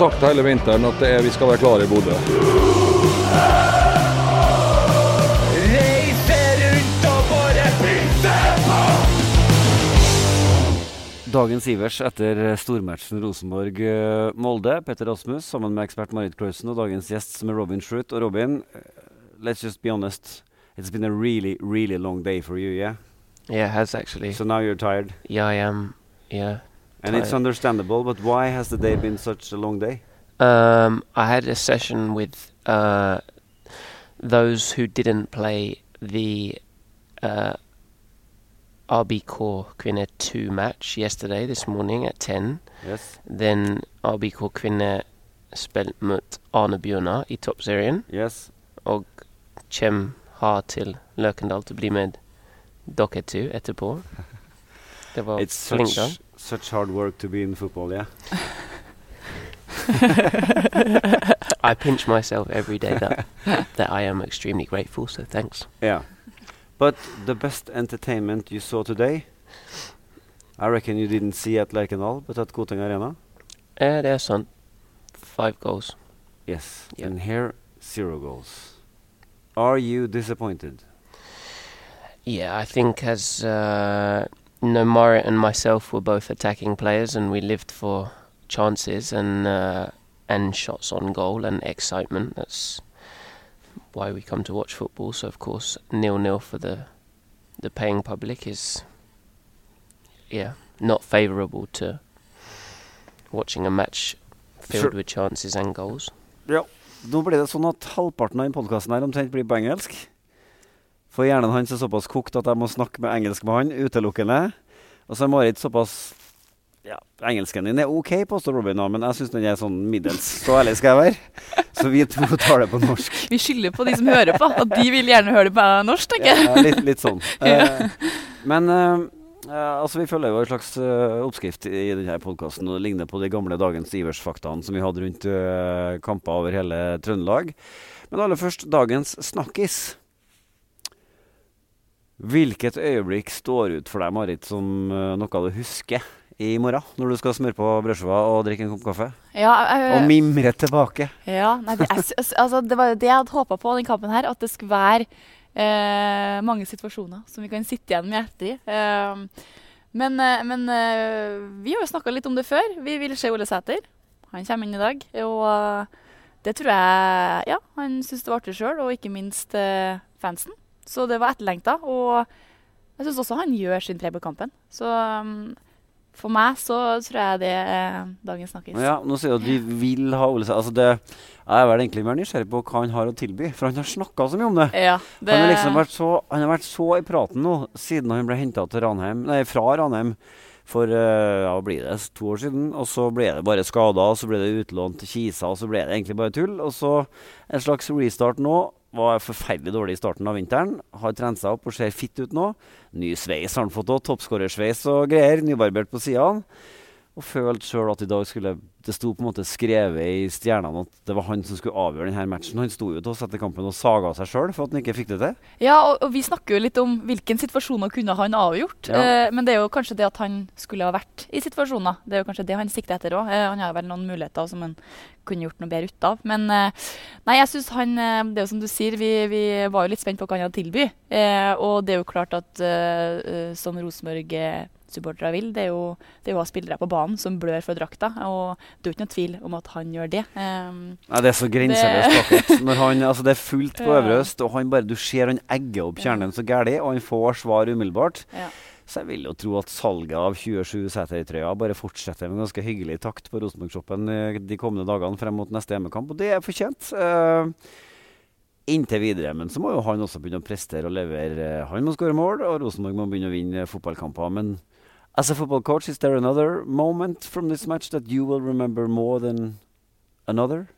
sagt hele vinteren at det er, vi skal være klare i Bodø. Dagens Ivers etter stormatchen Rosenborg-Molde. Petter Rasmus sammen med ekspert Marit Klausen og dagens gjest som er Robin Schrutt. Og Robin, let's just be honest. It's been a really, really long day for you, yeah? Yeah, it has actually. So now you're tired. yeah, I am. Yeah. And it's understandable, but why has the day been such a long day? Um, I had a session with uh, those who didn't play the uh, RB Core Kvinne 2 match yesterday, this morning at 10. Yes? Then RB Core Kvinne spilt mot Arne i toppserien. Yes? Og kjem har til Løkendal til å bli med dere to etterpå. Det var It's flink, da. Such, such hard work to be in football, yeah? I pinch myself every day that that I am extremely grateful. So thanks. Yeah. But the best entertainment you saw today, I reckon you didn't see at Lerkendal, but at Koteng Arena? Yeah, there's some five goals. Yes. Yeah. And here, zero goals. Are you disappointed? Yeah, I think as uh, no Marit and myself were both attacking players, and we lived for chances and uh, and shots on goal and excitement. That's why we come to watch football. So of course, nil nil for the the paying public is yeah not favourable to watching a match filled with chances and goals. Ja. Nå blir det sånn at halvparten av denne podkasten omtrent blir på engelsk. For hjernen hans er såpass kokt at jeg må snakke med engelsk med han utelukkende. Og så er Marit såpass Ja, engelsken din er OK, påstår Robin, nå, men jeg syns den er sånn middels. Så ærlig skal jeg være. Så vi to tar det på norsk. Vi skylder på de som hører på, og de vil gjerne høre det på norsk, tenker jeg. Ja, litt, litt sånn. Eh, men eh, eh, altså, vi følger jo en slags uh, oppskrift i denne podkasten, og det ligner på de gamle dagens Ivers-faktaene som vi hadde rundt uh, kamper over hele Trøndelag. Men aller først dagens snakkis. Hvilket øyeblikk står ut for deg, Marit, som eh, noe du husker i morgen, når du skal smøre på brødskiva og drikke en kopp kaffe? Ja, øh, Og mimre tilbake. Ja, nei, det, er, altså, det var det jeg hadde håpa på den kampen her. At det skulle være øh, mange situasjoner som vi kan sitte igjen med etter i. Eh, men øh, men vi har jo snakka litt om det før. Vi vil se Ole Sæter. Han kommer inn i dag. Og det tror jeg Ja, han syns det var artig sjøl, og ikke minst fansen. Så det var etterlengta. Og jeg syns også han gjør sin tre på kampen. Så um, for meg så tror jeg det er dagens snakkis. Ja, nå sier du at vi vil ha Ole. Altså det, jeg er vel egentlig mer nysgjerrig på hva han har å tilby, for han har snakka så mye om det. Ja, det Han har liksom vært så, han har vært så i praten nå, siden han ble henta fra Ranheim for eh, ja, blir det, to år siden. Og så ble det bare skader, og så ble det utlånt til Kisa, og så ble det egentlig bare tull. Og så en slags restart nå. Var forferdelig dårlig i starten av vinteren. Har trent seg opp og ser fitt ut nå. Ny sveis har han fått òg. Toppskårersveis og greier. Nybarbert på sidene. Og følte sjøl at i dag skulle Det sto på en måte skrevet i stjernene at det var han som skulle avgjøre denne matchen. Han sto jo til oss etter kampen og saga seg sjøl for at han ikke fikk det til. Ja, og, og vi snakker jo litt om hvilken situasjoner kunne han avgjort. Ja. Eh, men det er jo kanskje det at han skulle ha vært i situasjoner. Det er jo kanskje det han sikter etter òg. Eh, han har vel noen muligheter som han kunne gjort noe bedre ut av. Men eh, nei, jeg synes han eh, Det er jo som du sier, vi, vi var jo litt spent på hva han hadde tilby. Eh, og det er jo klart at eh, eh, Rosenborg-supportere vil, det er, jo, det er jo å ha spillere på banen som blør for drakta. Og det er jo ikke noe tvil om at han gjør det. Um, Nei, Det er så grenseløst altså Det er fullt på. Øvre Øst, og han bare, du ser han egger opp kjernen så gæli, og han får svar umiddelbart. ja. Så jeg vil jo tro at salget av 27 Sæter-trøya bare fortsetter med ganske hyggelig takt på Rosenborg-shoppen eh, de kommende dagene frem mot neste hjemmekamp, og det er fortjent. Uh, inntil videre. Men så må jo han også begynne å prestere og levere. Han må skåre mål, og Rosenborg må begynne å vinne fotballkamper. Men as a football coach, is there another moment from this match that you will remember more than another?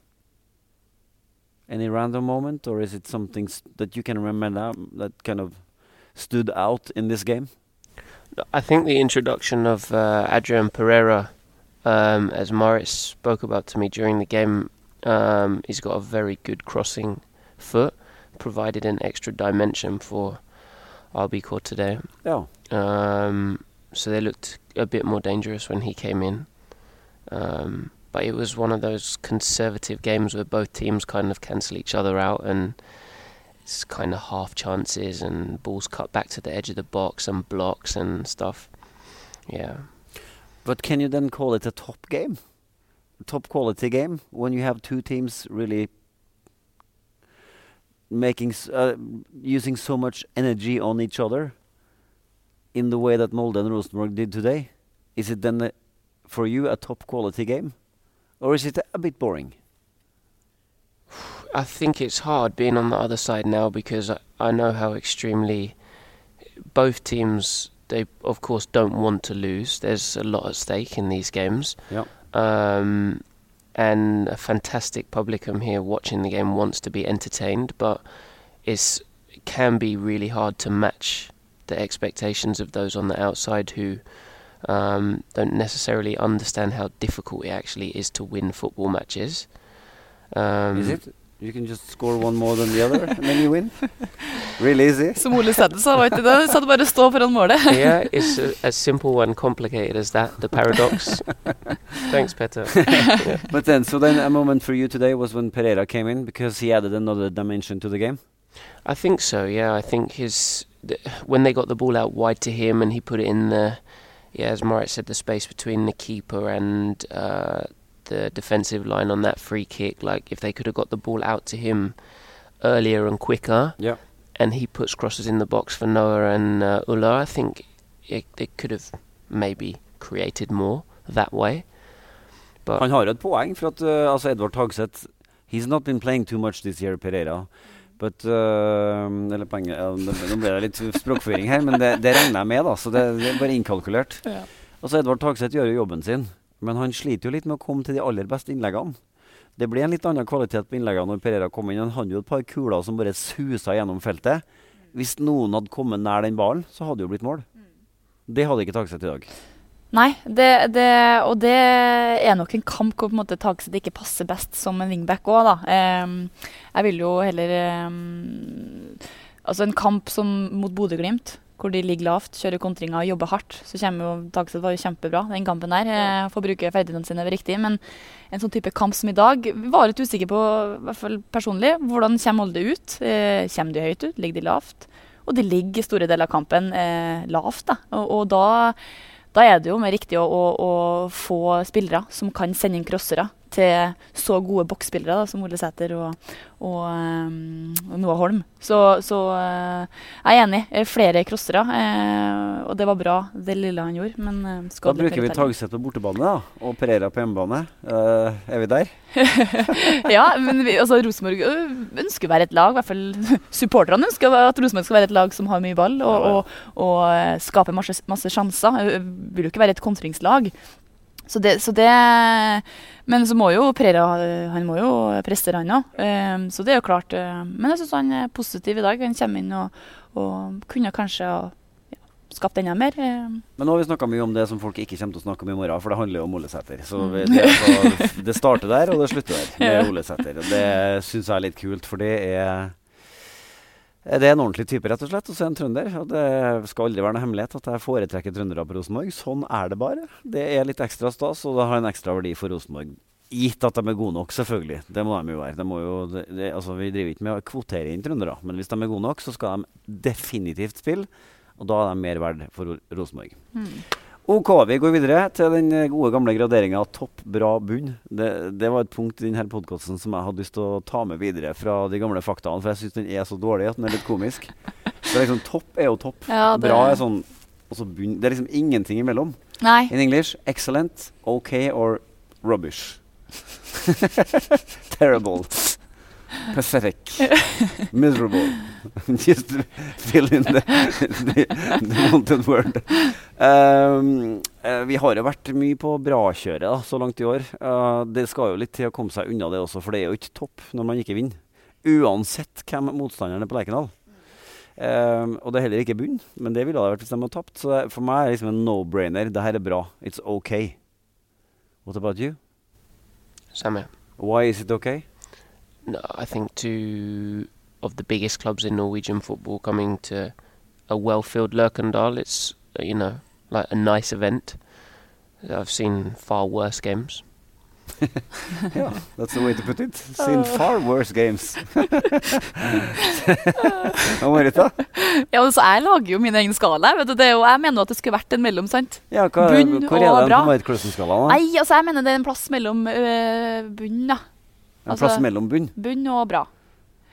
Any random moment, or is it something that you can remember now that kind of stood out in this game? I think the introduction of uh, Adrian Pereira, um, as Morris spoke about to me during the game, um, he's got a very good crossing foot, provided an extra dimension for RB Court today. Ja. Um, so they looked a bit more dangerous when he came in. Um, but it was one of those conservative games where both teams kind of cancel each other out and it's kind of half chances and balls cut back to the edge of the box and blocks and stuff. Yeah. But can you then call it a top game? Top quality game when you have two teams really making uh, using so much energy on each other in the way that Molde and Rosenborg did today? Is it then a, for you a top quality game, or is it a bit boring? I think it's hard being on the other side now because I, I know how extremely both teams they of course don't want to lose. There's a lot at stake in these games. Yeah. Um, and a fantastic publicum here watching the game wants to be entertained, but it's it can be really hard to match the expectations of those on the outside who um, don't necessarily understand how difficult it actually is to win football matches. Um, is it? You can just score one more than the other and then you win. really easy. Som Ole Sæther sa, var ikke det? Sa det bare stå foran målet. yeah, it's a, as simple and complicated as that. The paradox. Thanks, Petter. Yeah. But then, so then a moment for you today was when Pereira came in because he added another dimension to the game. I think so. Yeah, I think his th- when they got the ball out wide to him and he put it in the yeah, as Moritz said, the space between the keeper and uh, the defensive line on that free kick. Like if they could have got the ball out to him earlier and quicker, Yeah. and he puts crosses in the box for Noah and uh, Ulla, I think it, they could have maybe created more that way. But Han har et poeng, for at uh, altså Edvard Tagseth He's not been playing too much this year, Pereira. But uh, Eller penger ja, Nå ble det litt språkføring her, men det, det regner jeg med, da. Så det, det er bare innkalkulert. Ja. Altså Edvard Tagseth gjør jo jobben sin, men han sliter jo litt med å komme til de aller beste innleggene. Det ble en litt annen kvalitet på innleggene når Pereira kom inn. Han hadde jo et par kuler som bare susa gjennom feltet. Hvis noen hadde kommet nær den ballen, så hadde det jo blitt mål. Det hadde ikke Tagseth i dag. Nei, det, det, og det er nok en kamp hvor på en måte Tagseth ikke passer best som en wingback òg, da. Um, jeg vil jo heller um, Altså en kamp som mot Bodø-Glimt, hvor de ligger lavt, kjører kontringer og jobber hardt, så kommer jo Tagseth var jo kjempebra den kampen der. Ja. får bruke ferdighetene sine riktig. Men en sånn type kamp som i dag, var litt usikker på, i hvert fall personlig, hvordan kommer Molde ut? Eh, kommer de høyt ut? Ligger de lavt? Og de ligger store deler av kampen eh, lavt, da. Og, og da da er det jo mer riktig å, å, å få spillere som kan sende inn crossere til så gode boksspillere da, som Ole Sæter og, og, um, og Noah Holm. Så, så eh, jeg er enig. Eh, Flere crossere. eh, og det var bra, det lille han gjorde. Men uh, Da bruker vi Tagseth på bortebane da, og Pereira på hjemmebane. Er vi der? ja, men vi, altså, Rosenborg ønsker å være et lag, i hvert fall supporterne ønsker at Rosenborg skal være et lag som har mye ball og, og, og skaper masse, masse sjanser. Det Vil jo ikke være et kontringslag. Så det, så det Men så må jo Prera han må jo prestere, han òg. så det er jo klart. eh, men jeg syns han er positiv i dag. Han kommer inn og, og kunne kanskje ha skapt enda mer. eh. Men nå har vi snakka mye om det som folk ikke kommer til å snakke om i morgen, for det handler jo om Olesæter. Så Mm. det, altså, det starter der, og det slutter der med Olesæter. Det syns jeg er litt kult, for det er det er en ordentlig type, rett og slett. Og så er en trønder. Og det skal aldri være noe hemmelighet at jeg foretrekker trøndere på Rosenborg. Sånn er det bare. Det er litt ekstra stas, og det har en ekstra verdi for Rosenborg. Gitt at de er gode nok, selvfølgelig. Det må de jo være. De jo, det, altså, vi driver ikke med å kvotere inn trøndere, men hvis de er gode nok, så skal de definitivt spille. Og da er de mer verd for Rosenborg. Rosenborg. OK, vi går videre til den eh, gode gamle graderinga topp, bra, bunn. Det, det var et punkt i denne podkasten som jeg hadde lyst til å ta med videre fra de gamle faktaene, for jeg syns den er så dårlig at den er litt komisk. Så liksom, topp er jo topp. Ja, det- Bra er sånn og bunn Det er liksom ingenting imellom. Nei. In English excellent, OK or rubbish. Terrible. Pathetic. Miserable. Just fill in the, the, the wanted word. Um, eh, vi har jo vært mye på brakjøret da, så langt i år. Uh, det skal jo litt til å komme seg unna det også, for det er jo ikke topp når man ikke vinner. Uansett hvem motstanderen er på Lerkendal. Um, og det er heller ikke bunn, men det ville det vært hvis de hadde tapt. Så det, for meg er det liksom en no-brainer. Det her er bra. It's okay. What about you? Samme. Why is it okay? No, I think two of the biggest clubs in Norwegian football coming to a well-filled Lerkendal. It's uh, you know like a nice event. I've seen far worse games. yeah, that's the way to put it. Seen far worse games. Hva var du da? Ja, altså, jeg lager jo min egen skala. Vet du, det er jo, jeg mener jo at det skulle vært en mellom. sant? Ja, hva, Bunn hvor er og den på Marit Klausen-skalaen? Nei, altså jeg mener det er en plass mellom øh, bunn, da. En altså- plass mellom bunn? Bunn og bra.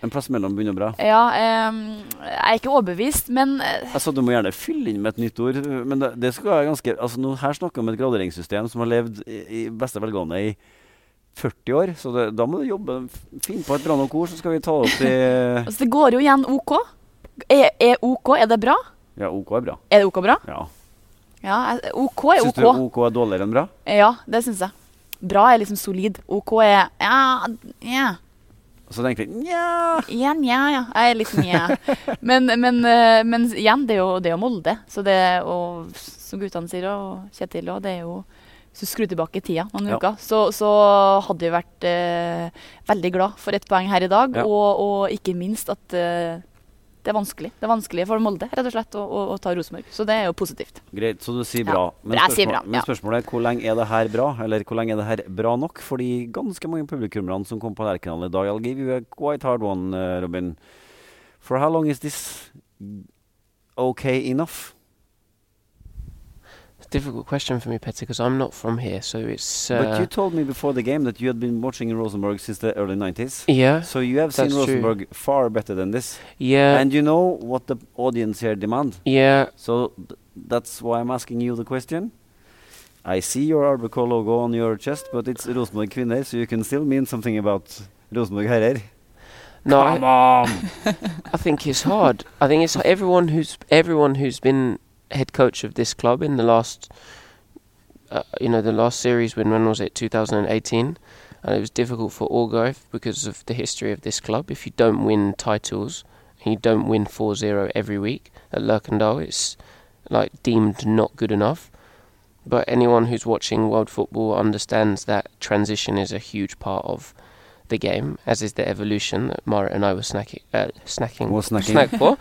En plass mellom bunn og bra? Ja, ehm, jeg er ikke overbevist, men eh, Altså, Du må gjerne fylle inn med et nytt ord, men det, det skal være ganske Altså, nå, Her snakker vi om et graderingssystem som har levd i, i beste velgående i 40 år, så det, da må du jobbe Finn på et bra nok ord, så skal vi ta opp i altså, det går jo igjen OK. Er, er OK, er det bra? Ja, OK er bra. Er det OK bra? Ja. Ja, OK er Syns OK. du OK er dårligere enn bra? Ja, det syns jeg. Bra er liksom solid. OK er ja, ja. Og Så tenker vi, Nja Ja, nja, ja. Jeg er litt nja. Men, men, eh, men igjen, det er jo, det er jo Molde. Så det, og som guttene sier, og Kjetil òg, det er jo Hvis du skrur tilbake tida noen Ja. uker, så, så hadde vi vært eh, veldig glad for ett poeng her i dag. Ja. Og, og ikke minst at eh, det er vanskelig. Det er vanskelig for Molde rett og slett å, å, å ta Rosenborg. Så det er jo positivt. Greit, så du sier Ja, bra. Men, jeg sier bra, bra, men ja. spørsmålet er hvor lenge er det her bra? Eller hvor lenge er det her bra nok for de ganske mange publikummerne som kom på Lerkendal i dag? I'll give you a quite hard one, uh, Robin. For how long is this okay enough? It's a difficult question for me, Petty, because I'm not from here, so it's. Uh, but you told me before the game that you had been watching Rosenborg since the early 90s. yeah, So you have seen That's true. Rosenborg far better than this. yeah, and you know what the audience here demand. yeah. So th- that's why I'm asking you the question. I see your Arbeco logo on your chest, but it's Rosenborg Kvinner, so you can still mean something about Rosenborg Herrer. No, Come I, on! I think it's hard. I think it's everyone who's everyone who's been head coach of this club in the last, uh, you know, the last series when when was it? 2018. And it was difficult for Orgreif because of the history of this club. If you don't win titles, and you don't win 4-0 every week at Lerkendal, it's like deemed not good enough. But anyone who's watching world football understands that transition is a huge part of the game, as is the evolution that Mara and I were snacking, uh, snacking, snacking. snack for,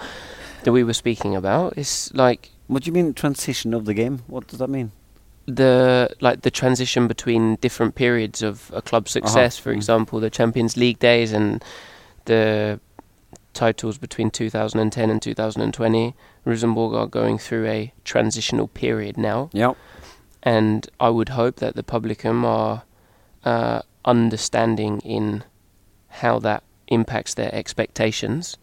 that we were speaking about. It's like What do you mean transition of the game? What does that mean? the like the transition between different periods of a club's success. For Mm. example, the Champions League days and the titles between 2010 and 2020. Rosenborg are going through a transitional period now, Yeah. and I would hope that the publicum are uh, understanding in how that impacts their expectations.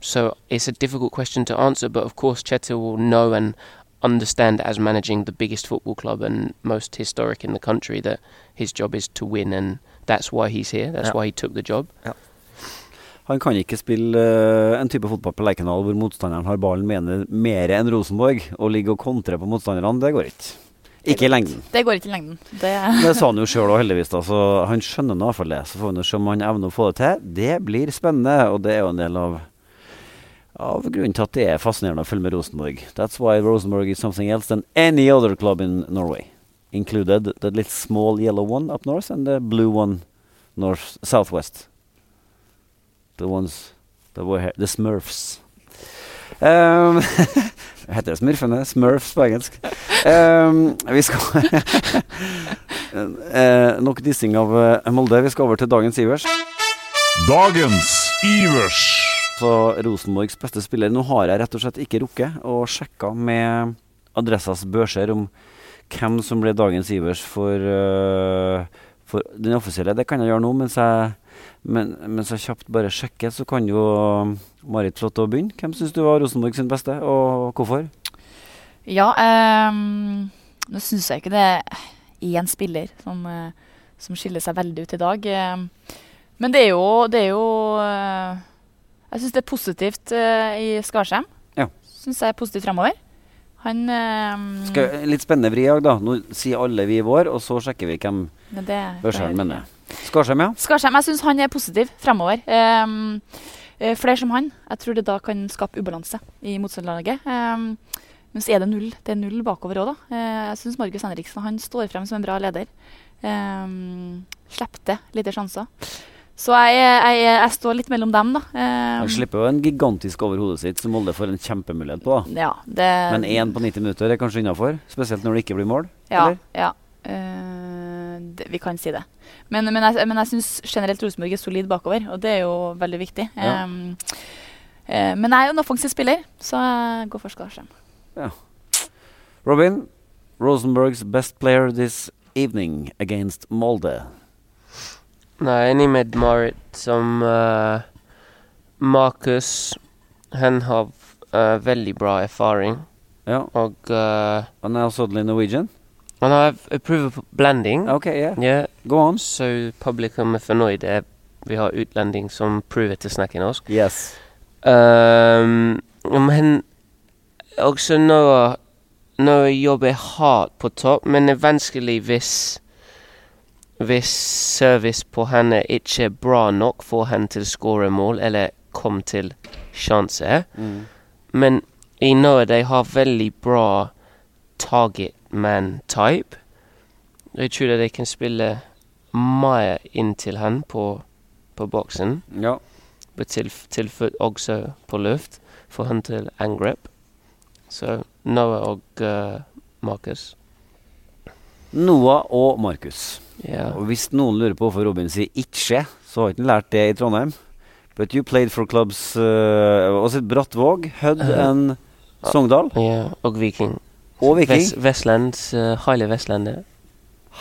So it's a difficult question to answer, but of course Chetil will know and understand as managing the biggest football club and most historic in the country that his job is to win and that's why he's here. That's Ja. why he took the job. Han kan ikke spille eh, en type fotball på Lerkendal hvor motstanderen har ballen mener mer enn Rosenborg, og ligge og kontre på motstanderne. Det går ikke. Ikke i lengden. Det går ikke i lengden. Det, Det sa han jo sjøl òg, heldigvis. da, så Han skjønner nå iallfall det. Så får vi se om han evner å få det til. Det blir spennende, og det er jo en del av av grunnen til at det er fascinerende å følge med Rosenborg. That's why Rosenborg is something else than any other club in Norway. Included the little small yellow one up north and the blue one north southwest. The ones that were here. The Smurfs. Um, heter det Smurfene? Smurfs på engelsk. Um, vi skal uh, Nok dissing av uh, Molde. Vi skal over til dagens Ivers. Dagens Ivers. Så Rosenborgs beste spiller. Nå har jeg rett og slett ikke rukket å sjekke med Adressas børser om hvem som ble dagens Ivers for, uh, for den offisielle. Det kan jeg gjøre nå, mens jeg, men, mens jeg kjapt bare sjekker. Så kan jo Marit få lov til å begynne. Hvem syns du var Rosenborg sin beste, og hvorfor? ja, um, nå syns jeg ikke det er én spiller som, eh, som skiller seg veldig ut i dag. Ehm, Men det er jo, det er jo eh, Jeg syns det er positivt eh, i Skarsheim. Ja. Syns jeg er positivt fremover. Han eh, Skal, litt spennende vri òg, da. Nå sier alle vi vår, og så sjekker vi hvem Børseren mener. Skarsheim, ja. Skarsheim, jeg syns han er positiv fremover. Um, flere som han. Jeg tror det da kan skape ubalanse i motstanderlaget. Um, men så er det null Det er null bakover òg, da. Uh, jeg syns Markus Henriksen han står frem som en bra leder. Um, Slipper til lite sjanser. Så jeg, jeg, jeg står litt mellom dem, da. Um, Han slipper jo en gigantisk over hodet sitt, som Molde får en kjempemulighet på. ja, det, Men én på 90 minutter er kanskje innafor? Spesielt når det ikke blir mål? Ja. eller? ja. Uh, det, vi kan si det. Men, men jeg, men jeg syns generelt Rosenborg er solid bakover, og det er jo veldig viktig. Ja. Um, uh, men jeg er jo en offensiv spiller, så jeg går for Skarsheim. Robin, Rosenborgs best player this evening against Molde. Nei, er enig med Marit som uh, Markus Han har uh, veldig bra erfaring, Ja, og eh, and now i Norwegian? han har approved blending. Ok, yeah. Ja, Go on. så publikum er fornøyd. Vi har utlending som prøver til å snakke norsk. Yes. Um, men også når, når jeg jobber hardt på topp, men det er vanskelig hvis hvis service på henne ikke er bra nok for henne til å skåre mål eller komme til sjanser. Mm. Men i Norge de har veldig bra target man type. Jeg tror de kan spille mer inn til han på, på boksen. Ja. Til, tilført også på luft for han til angrep. Så Noah og uh, Markus. Noah og Markus. Ja. Og hvis noen lurer på hvorfor Robin sier 'ikke', så har ikke han lært det i Trondheim. But you played for clubs uh, it Brattvåg, Hødd Uh, and Sogndal? ja. Og Viking. Og Viking. Vest, Vestland. Uh, hele Vestlandet.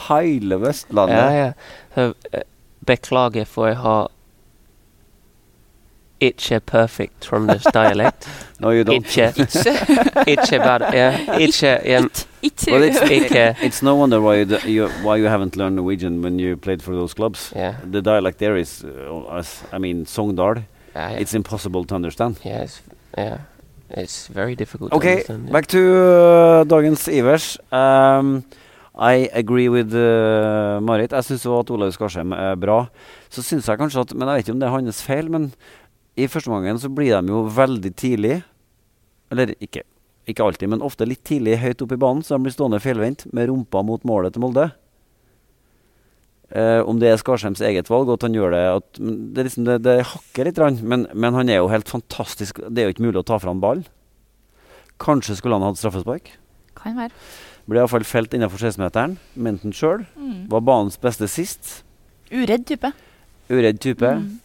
Hele Vestlandet. Ja, ja. Eh, beklager for jeg har ikke perfect from this dialect. No, you don't. Itche. itche bad. Yeah. Itche. Yeah. It, Ikke Well, it's, Ikke. it's no wonder why you, d- you why you haven't learned Norwegian when you played for those clubs. Yeah. The dialect there is, uh, as, I mean, Sogndal. Ja, yeah. It's impossible to understand. Yeah, it's, yeah. It's very difficult Okay, to understand. yeah. back to uh, dagens Ivers. Um, I agree with uh, Marit. Jeg syns òg at Olaug Skarsheim er bra. Så syns jeg kanskje at Men jeg vet ikke om det er hans feil, men i første omgang så blir de jo veldig tidlig Eller ikke, ikke alltid, men ofte litt tidlig høyt oppe i banen, så de blir stående feilvendt med rumpa mot målet til Molde. Eh, om det er Skarsheims eget valg, at han gjør det at, Det, liksom, det, det hakker litt, men, men han er jo helt fantastisk. Det er jo ikke mulig å ta fra han ballen. Kanskje skulle han hatt straffespark. Kan være. Ble iallfall felt innenfor 16-meteren. Mente han sjøl. Mm. Var banens beste sist. Uredd type. Uredd type. Mm.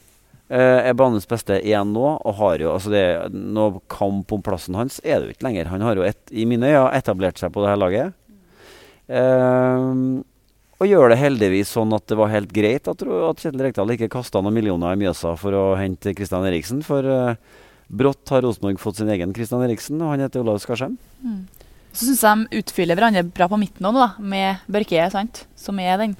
Eh, er banens beste igjen nå, og har jo altså det, Noe kamp om plassen hans er det jo ikke lenger. Han har jo et, i mine øyne etablert seg på det her laget. Um, og gjør det heldigvis sånn at det var helt greit at, at Kjetil Rekdal ikke kasta noen millioner i Mjøsa for å hente Kristian Eriksen. For uh, brått har Rosenborg fått sin egen Kristian Eriksen, og han heter Olav Skarsheim. Mm. Så syns jeg de utfyller hverandre bra på midten òg, med Børke, sant? som er den.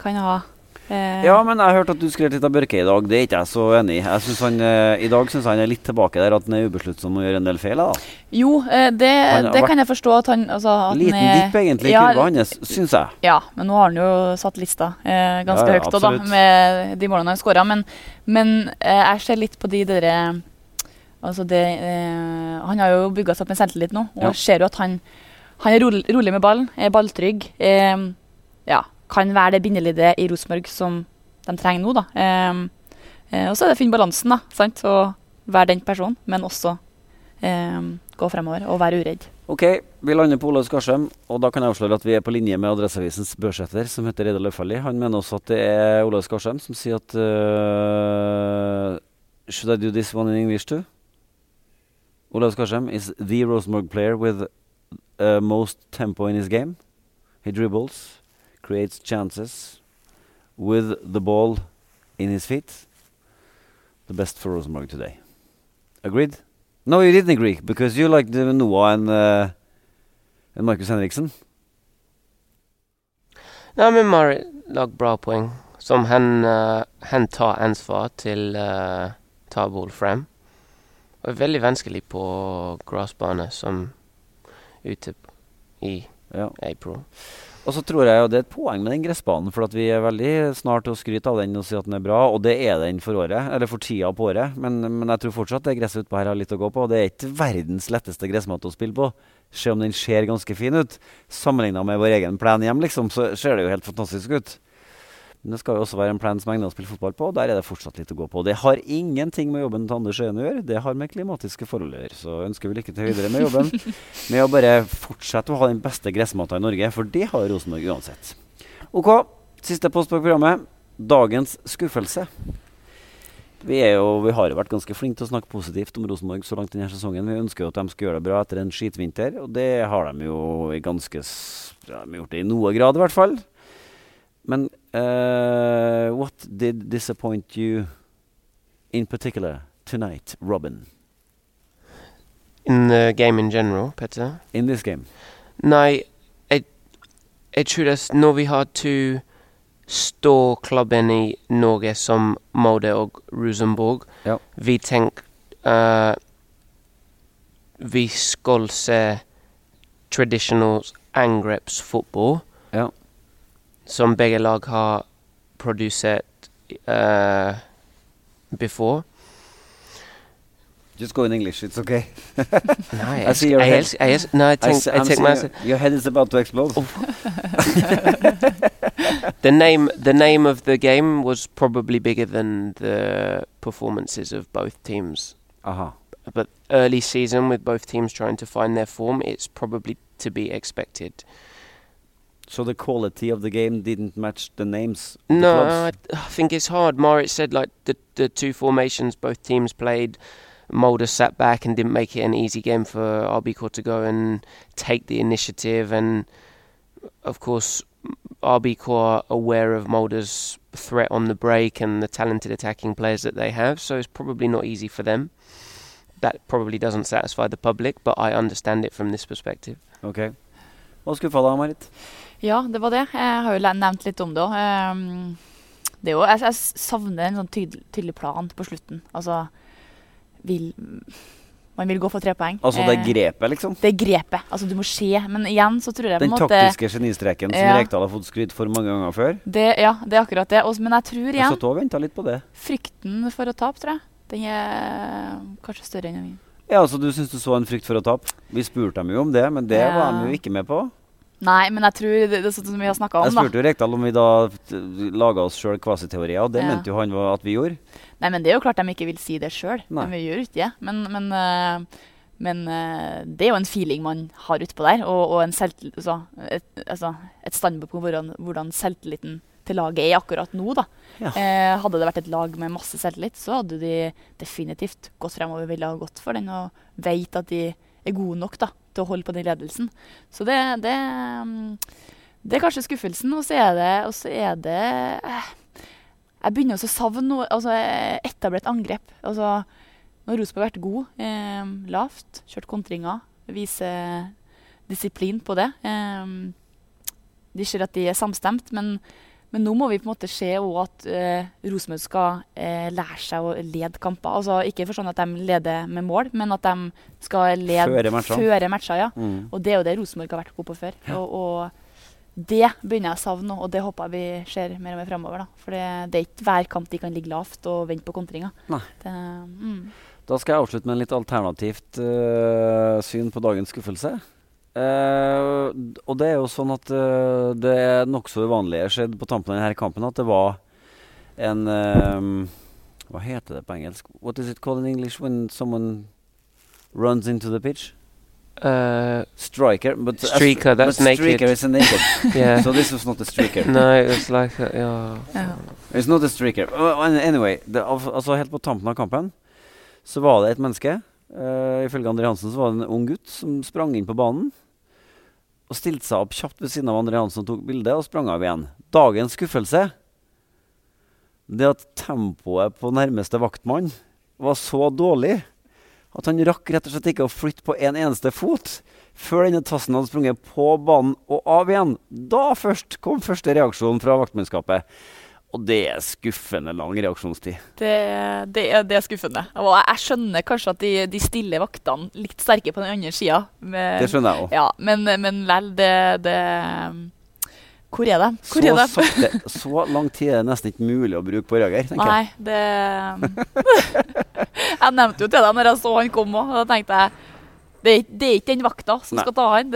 Kan ha eh, Ja, men jeg har hørt at du skrev litt av Børke i dag. Det er ikke jeg så enig i. Jeg synes han, eh, I dag syns jeg han er litt tilbake der, at han er ubesluttsom og gjør en del feil. Da. Jo, eh, det, det kan jeg forstå at han altså, at Liten er, dipp egentlig i ja, kurva hans, syns jeg. Ja, men nå har han jo satt lista eh, ganske Ja, ja, høyt da, da, med de målene han skåra. Men, men eh, jeg ser litt på de derre Altså det eh, Han har jo bygga seg opp en selvtillit nå, og Ja. ser jo at han, han er rolig, rolig med ballen, er balltrygg. Eh, ja, kan være det bindeleddet i Rosenborg som de trenger nå, da. Eh, eh, og så er det å finne balansen, da. Sant? Og være den personen, men også eh, gå fremover og være uredd. Ok, vi lander på Olav Skarsheim, og da kan jeg avsløre at vi er på linje med Adresseavisens børsetter, som heter Reidar Løffelli. Han mener også at det er Olav Skarsheim som sier at uh, Should I do this one in English too? Olav Skarsheim is the Rosenborg player with uh, most tempo in his game. He dribbles, creates chances with the ball in his feet. The best for Rosenborg today. Agreed? No, you didn't agree because you liked uh, Noah and uh, and Markus Henriksen. Nei, men Mari lag bra poeng. som han, uh, han tar ansvar til uh, ball frem. Og er veldig vanskelig på gressbane som ute i Ja. April. Og så tror jeg jo det er et poeng med den gressbanen, for vi er veldig snart til å skryte av den og si at den er bra, og det er den for året, eller for tida på året. Men, men jeg tror fortsatt det gresset utpå her har litt å gå på. og Det er ikke verdens letteste gressmatte å spille på. Se om den ser ganske fin ut. Sammenligna med vår egen plen hjem, liksom, så ser det jo helt fantastisk ut. Men det skal jo også være en plan som egner å spille fotball på, og der er det fortsatt litt å gå på. Det har ingenting med jobben til Anders Øyen å gjøre, det har med klimatiske forhold å gjøre. Så ønsker vi lykke til videre med jobben, med å bare fortsette å ha den beste gressmatta i Norge, for det har Rosenborg uansett. OK, siste post på programmet. Dagens skuffelse. Vi, er jo, vi har jo vært ganske flinke til å snakke positivt om Rosenborg så langt denne sesongen. Vi ønsker jo at de skal gjøre det bra etter en skitvinter, og det har de jo i ganske ja, De har gjort det i noe grad, i hvert fall. Men uh, what did disappoint you in particular tonight, Robin, In the game in general, Petter? in this game? Nei, jeg, jeg tror det når vi har to ståklubben i Norge som Molde og Rosenborg, Ja. vi tenker uh, Vi skal se traditional angrepsfotball, Ja. Som begge lag har produsert eh, before. Just go in English, it's okay. Nei, I see your jeg, head. elsker- jeg, elsker- nei, jeg, tenk, s- jeg I'm tenker seeing meg your, your head is about to explode. the name the name of the game was probably bigger than the performances of both teams. Aha. But early season with both teams trying to find their form, it's probably to be expected. So the quality of the game didn't match the names. No, I? I think it's hard. Marit said like the the two formations both teams played. Mulder sat back and didn't make it an easy game for RB to go and take the initiative. And of course, RB are aware of Mulder's threat on the break and the talented attacking players that they have. So it's probably not easy for them. That probably doesn't satisfy the public, but I understand it from this perspective. Ok. Hva skuffa deg, Marit? Ja, det var det. Jeg har jo nevnt litt om det òg. det er jo, jeg, jeg savner en sånn tydelig, tydelig plan på slutten. Altså vil, Man vil gå for tre poeng. Altså det er grepet, liksom? det er grepet. Altså du må se. Men igjen så tror jeg Den en måte taktiske genistreken som Ja. Rekdal har fått skryt for mange ganger før. det, Ja, det er akkurat det. Men jeg tror Jeg igjen venta litt på det. frykten for å tape, tror jeg. Den er kanskje større enn min. Ja, altså Du syns du så en frykt for å tape? Vi spurte dem jo om det, men det Ja. var de jo ikke med på. Nei, men jeg tror det, det er sånn som vi har snakka om, da. spurte jo Rekdal om vi da laga oss sjøl kvasiteorier, og det Ja. mente jo han at vi gjorde. Nei, men det er jo klart de ikke vil si det sjøl. men De gjør ikke det. Men, men, eh, men eh, det er jo en feeling man har utpå der, og, og en selvtil, altså, et, altså, et standpunkt på hvordan, hvordan selvtilliten til laget er akkurat nå. Da. Ja. Eh, hadde det vært et lag med masse selvtillit, så hadde de definitivt gått fremover, ville ha gått for den og veit at de er gode nok da, til å holde på den ledelsen. Så det, det, mm, det er kanskje skuffelsen, og så er det, og så er det eh, jeg begynner også å savne noe, altså eh, etablert angrep. Altså, nå har Rosenborg vært god, eh, lavt, kjørt kontringer, viser disiplin på det. Eh, de ser at de er samstemt, men, men nå må vi på en måte se at eh, Rosenborg skal eh, lære seg å lede kamper. Altså Ikke for sånn at de leder med mål, men at de skal lede Føre matcher. føre matcher. Ja. Mm. Og det er jo det Rosenborg har vært god på før. Og, og det begynner jeg å savne og det håper jeg vi ser mer og mer fremover. For det, det er ikke hver kamp de kan ligge lavt og vente på kontringer. Mm. Da skal jeg avslutte med en litt alternativt uh, syn på dagens skuffelse. Eh, d- og det er jo sånn at uh, det er nokså uvanlig skjedd på tampen av denne kampen at det var en ehm, Hva heter det på engelsk? What is it called in English when someone runs into the pitch? Uh, Striker. But Streaker, that's but naked. Streaker is naked. yeah. so this was not a streaker. no, it was like, a, yeah. Ja. It's not a streaker. Uh, anyway, det, altså helt på tampen av kampen så var det et menneske. Uh, ifølge André Hansen så var det en ung gutt som sprang inn på banen. Og stilte seg opp kjapt ved siden av André Hansen og tok bilde, og sprang av igjen. Dagens skuffelse det at tempoet på nærmeste vaktmann var så dårlig at han rakk rett og slett ikke å flytte på en eneste fot før denne tassen hadde sprunget på banen og av igjen. Da først kom første reaksjon fra vaktmannskapet. Og det er skuffende lang reaksjonstid. Det, det, det er skuffende. Og jeg, skjønner kanskje at de, de stiller vaktene litt sterke på den andre sida. Det skjønner jeg òg. Ja, men, men vel, det, det Hvor er de? Hvor Så, er de? sakte, så lang tid er det nesten ikke mulig å bruke på Røger, tenker jeg. Nei, det Jeg nevnte jo til deg når jeg så han kom òg, da tenkte jeg det det er ikke den vakta som Nei. skal ta han.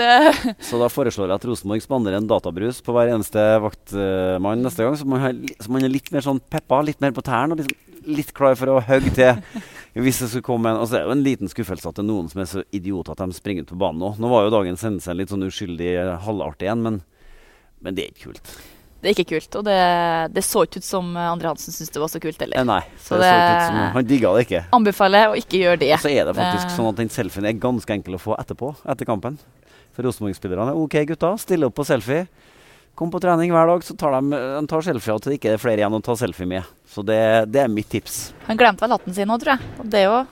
Så da foreslår jeg at Rosenborg spanderer en databrus på hver eneste vaktmann neste gang, så man, har, så man er litt mer sånn peppa, litt mer på tærne og liksom litt klar for å hogge til. Hvis det skulle komme en, altså en liten skuffelse at det er noen som er så idioter at de springer ut på banen nå. Nå var jo dagens hendelse litt sånn uskyldig halvartig igjen, men, men det er ikke kult. Det er ikke kult. Og det, det så ikke ut som Andre Hansen syntes det var så kult Eh, heller. nei, Så det så det- som Han digga det ikke. Anbefaler å ikke gjøre det. Og så er det faktisk Det- sånn at den selfien er ganske enkel å få etterpå, etter kampen. For Rosenborg-spillerne er OK, gutta. Stille opp på selfie. Kom på trening hver dag, så tar de, de tar selfier til det ikke er flere igjen å ta selfie med. Så det, det er mitt tips. Han glemte vel hatten sin nå, tror jeg. Og det er jo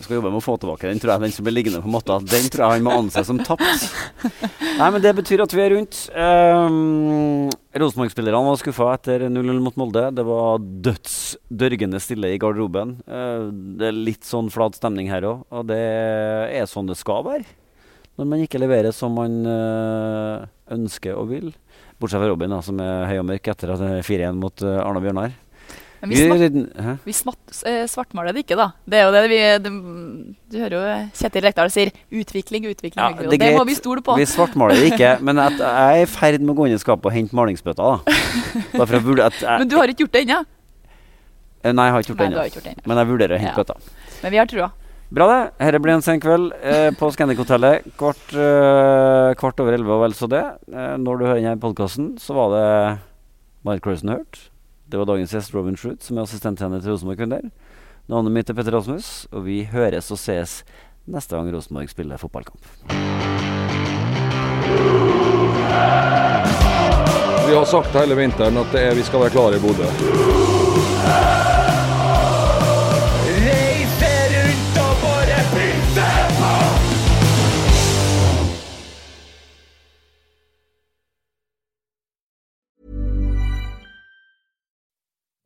Jeg skal jobbe med å få tilbake den, tror jeg, den som blir liggende på matta. Den tror jeg han må anse som tapt. Nei, men det betyr at vi er rundt. Um, Rosenborg-spillerne var skuffa etter 0-0 mot Molde. Det var dødsdørgende stille i garderoben. Uh, det er litt sånn flat stemning her òg, og det er sånn det skal være. Når man ikke leverer som man uh, ønsker og vil. Bortsett fra Robin, da, som er høy og mørk etter at er 4-1 mot uh, Arne Bjørnar. Men vi, smart, vi smatt, eh, svartmaler det ikke, da. Det er jo det vi det, Du hører jo Kjetil Rekdal sier 'utvikling, utvikling'. Ja, det det må vi stole på. Vi svartmaler det ikke, men jeg er i ferd med å gå inn i skapet og hente malingsbøtta, da. Men du har ikke gjort det ennå? Eh, Nei, jeg har ikke gjort det ennå. Men jeg vurderer å hente Ja. bøtta. Men vi har trua. Bra, det. Dette blir en sen kveld eh, på Scandic-hotellet. Kvart, eh, kvart over elleve og vel så det. Eh, når du hører denne podkasten, så var det Marit Creusen hørt. Det var dagens gjest Robin Schroot, som er assistenttrener til Rosenborg Kvinner. Navnet mitt er Petter Rasmus, og vi høres og sees neste gang Rosenborg spiller fotballkamp. Vi har sagt hele vinteren at er, vi skal være klare i Bodø.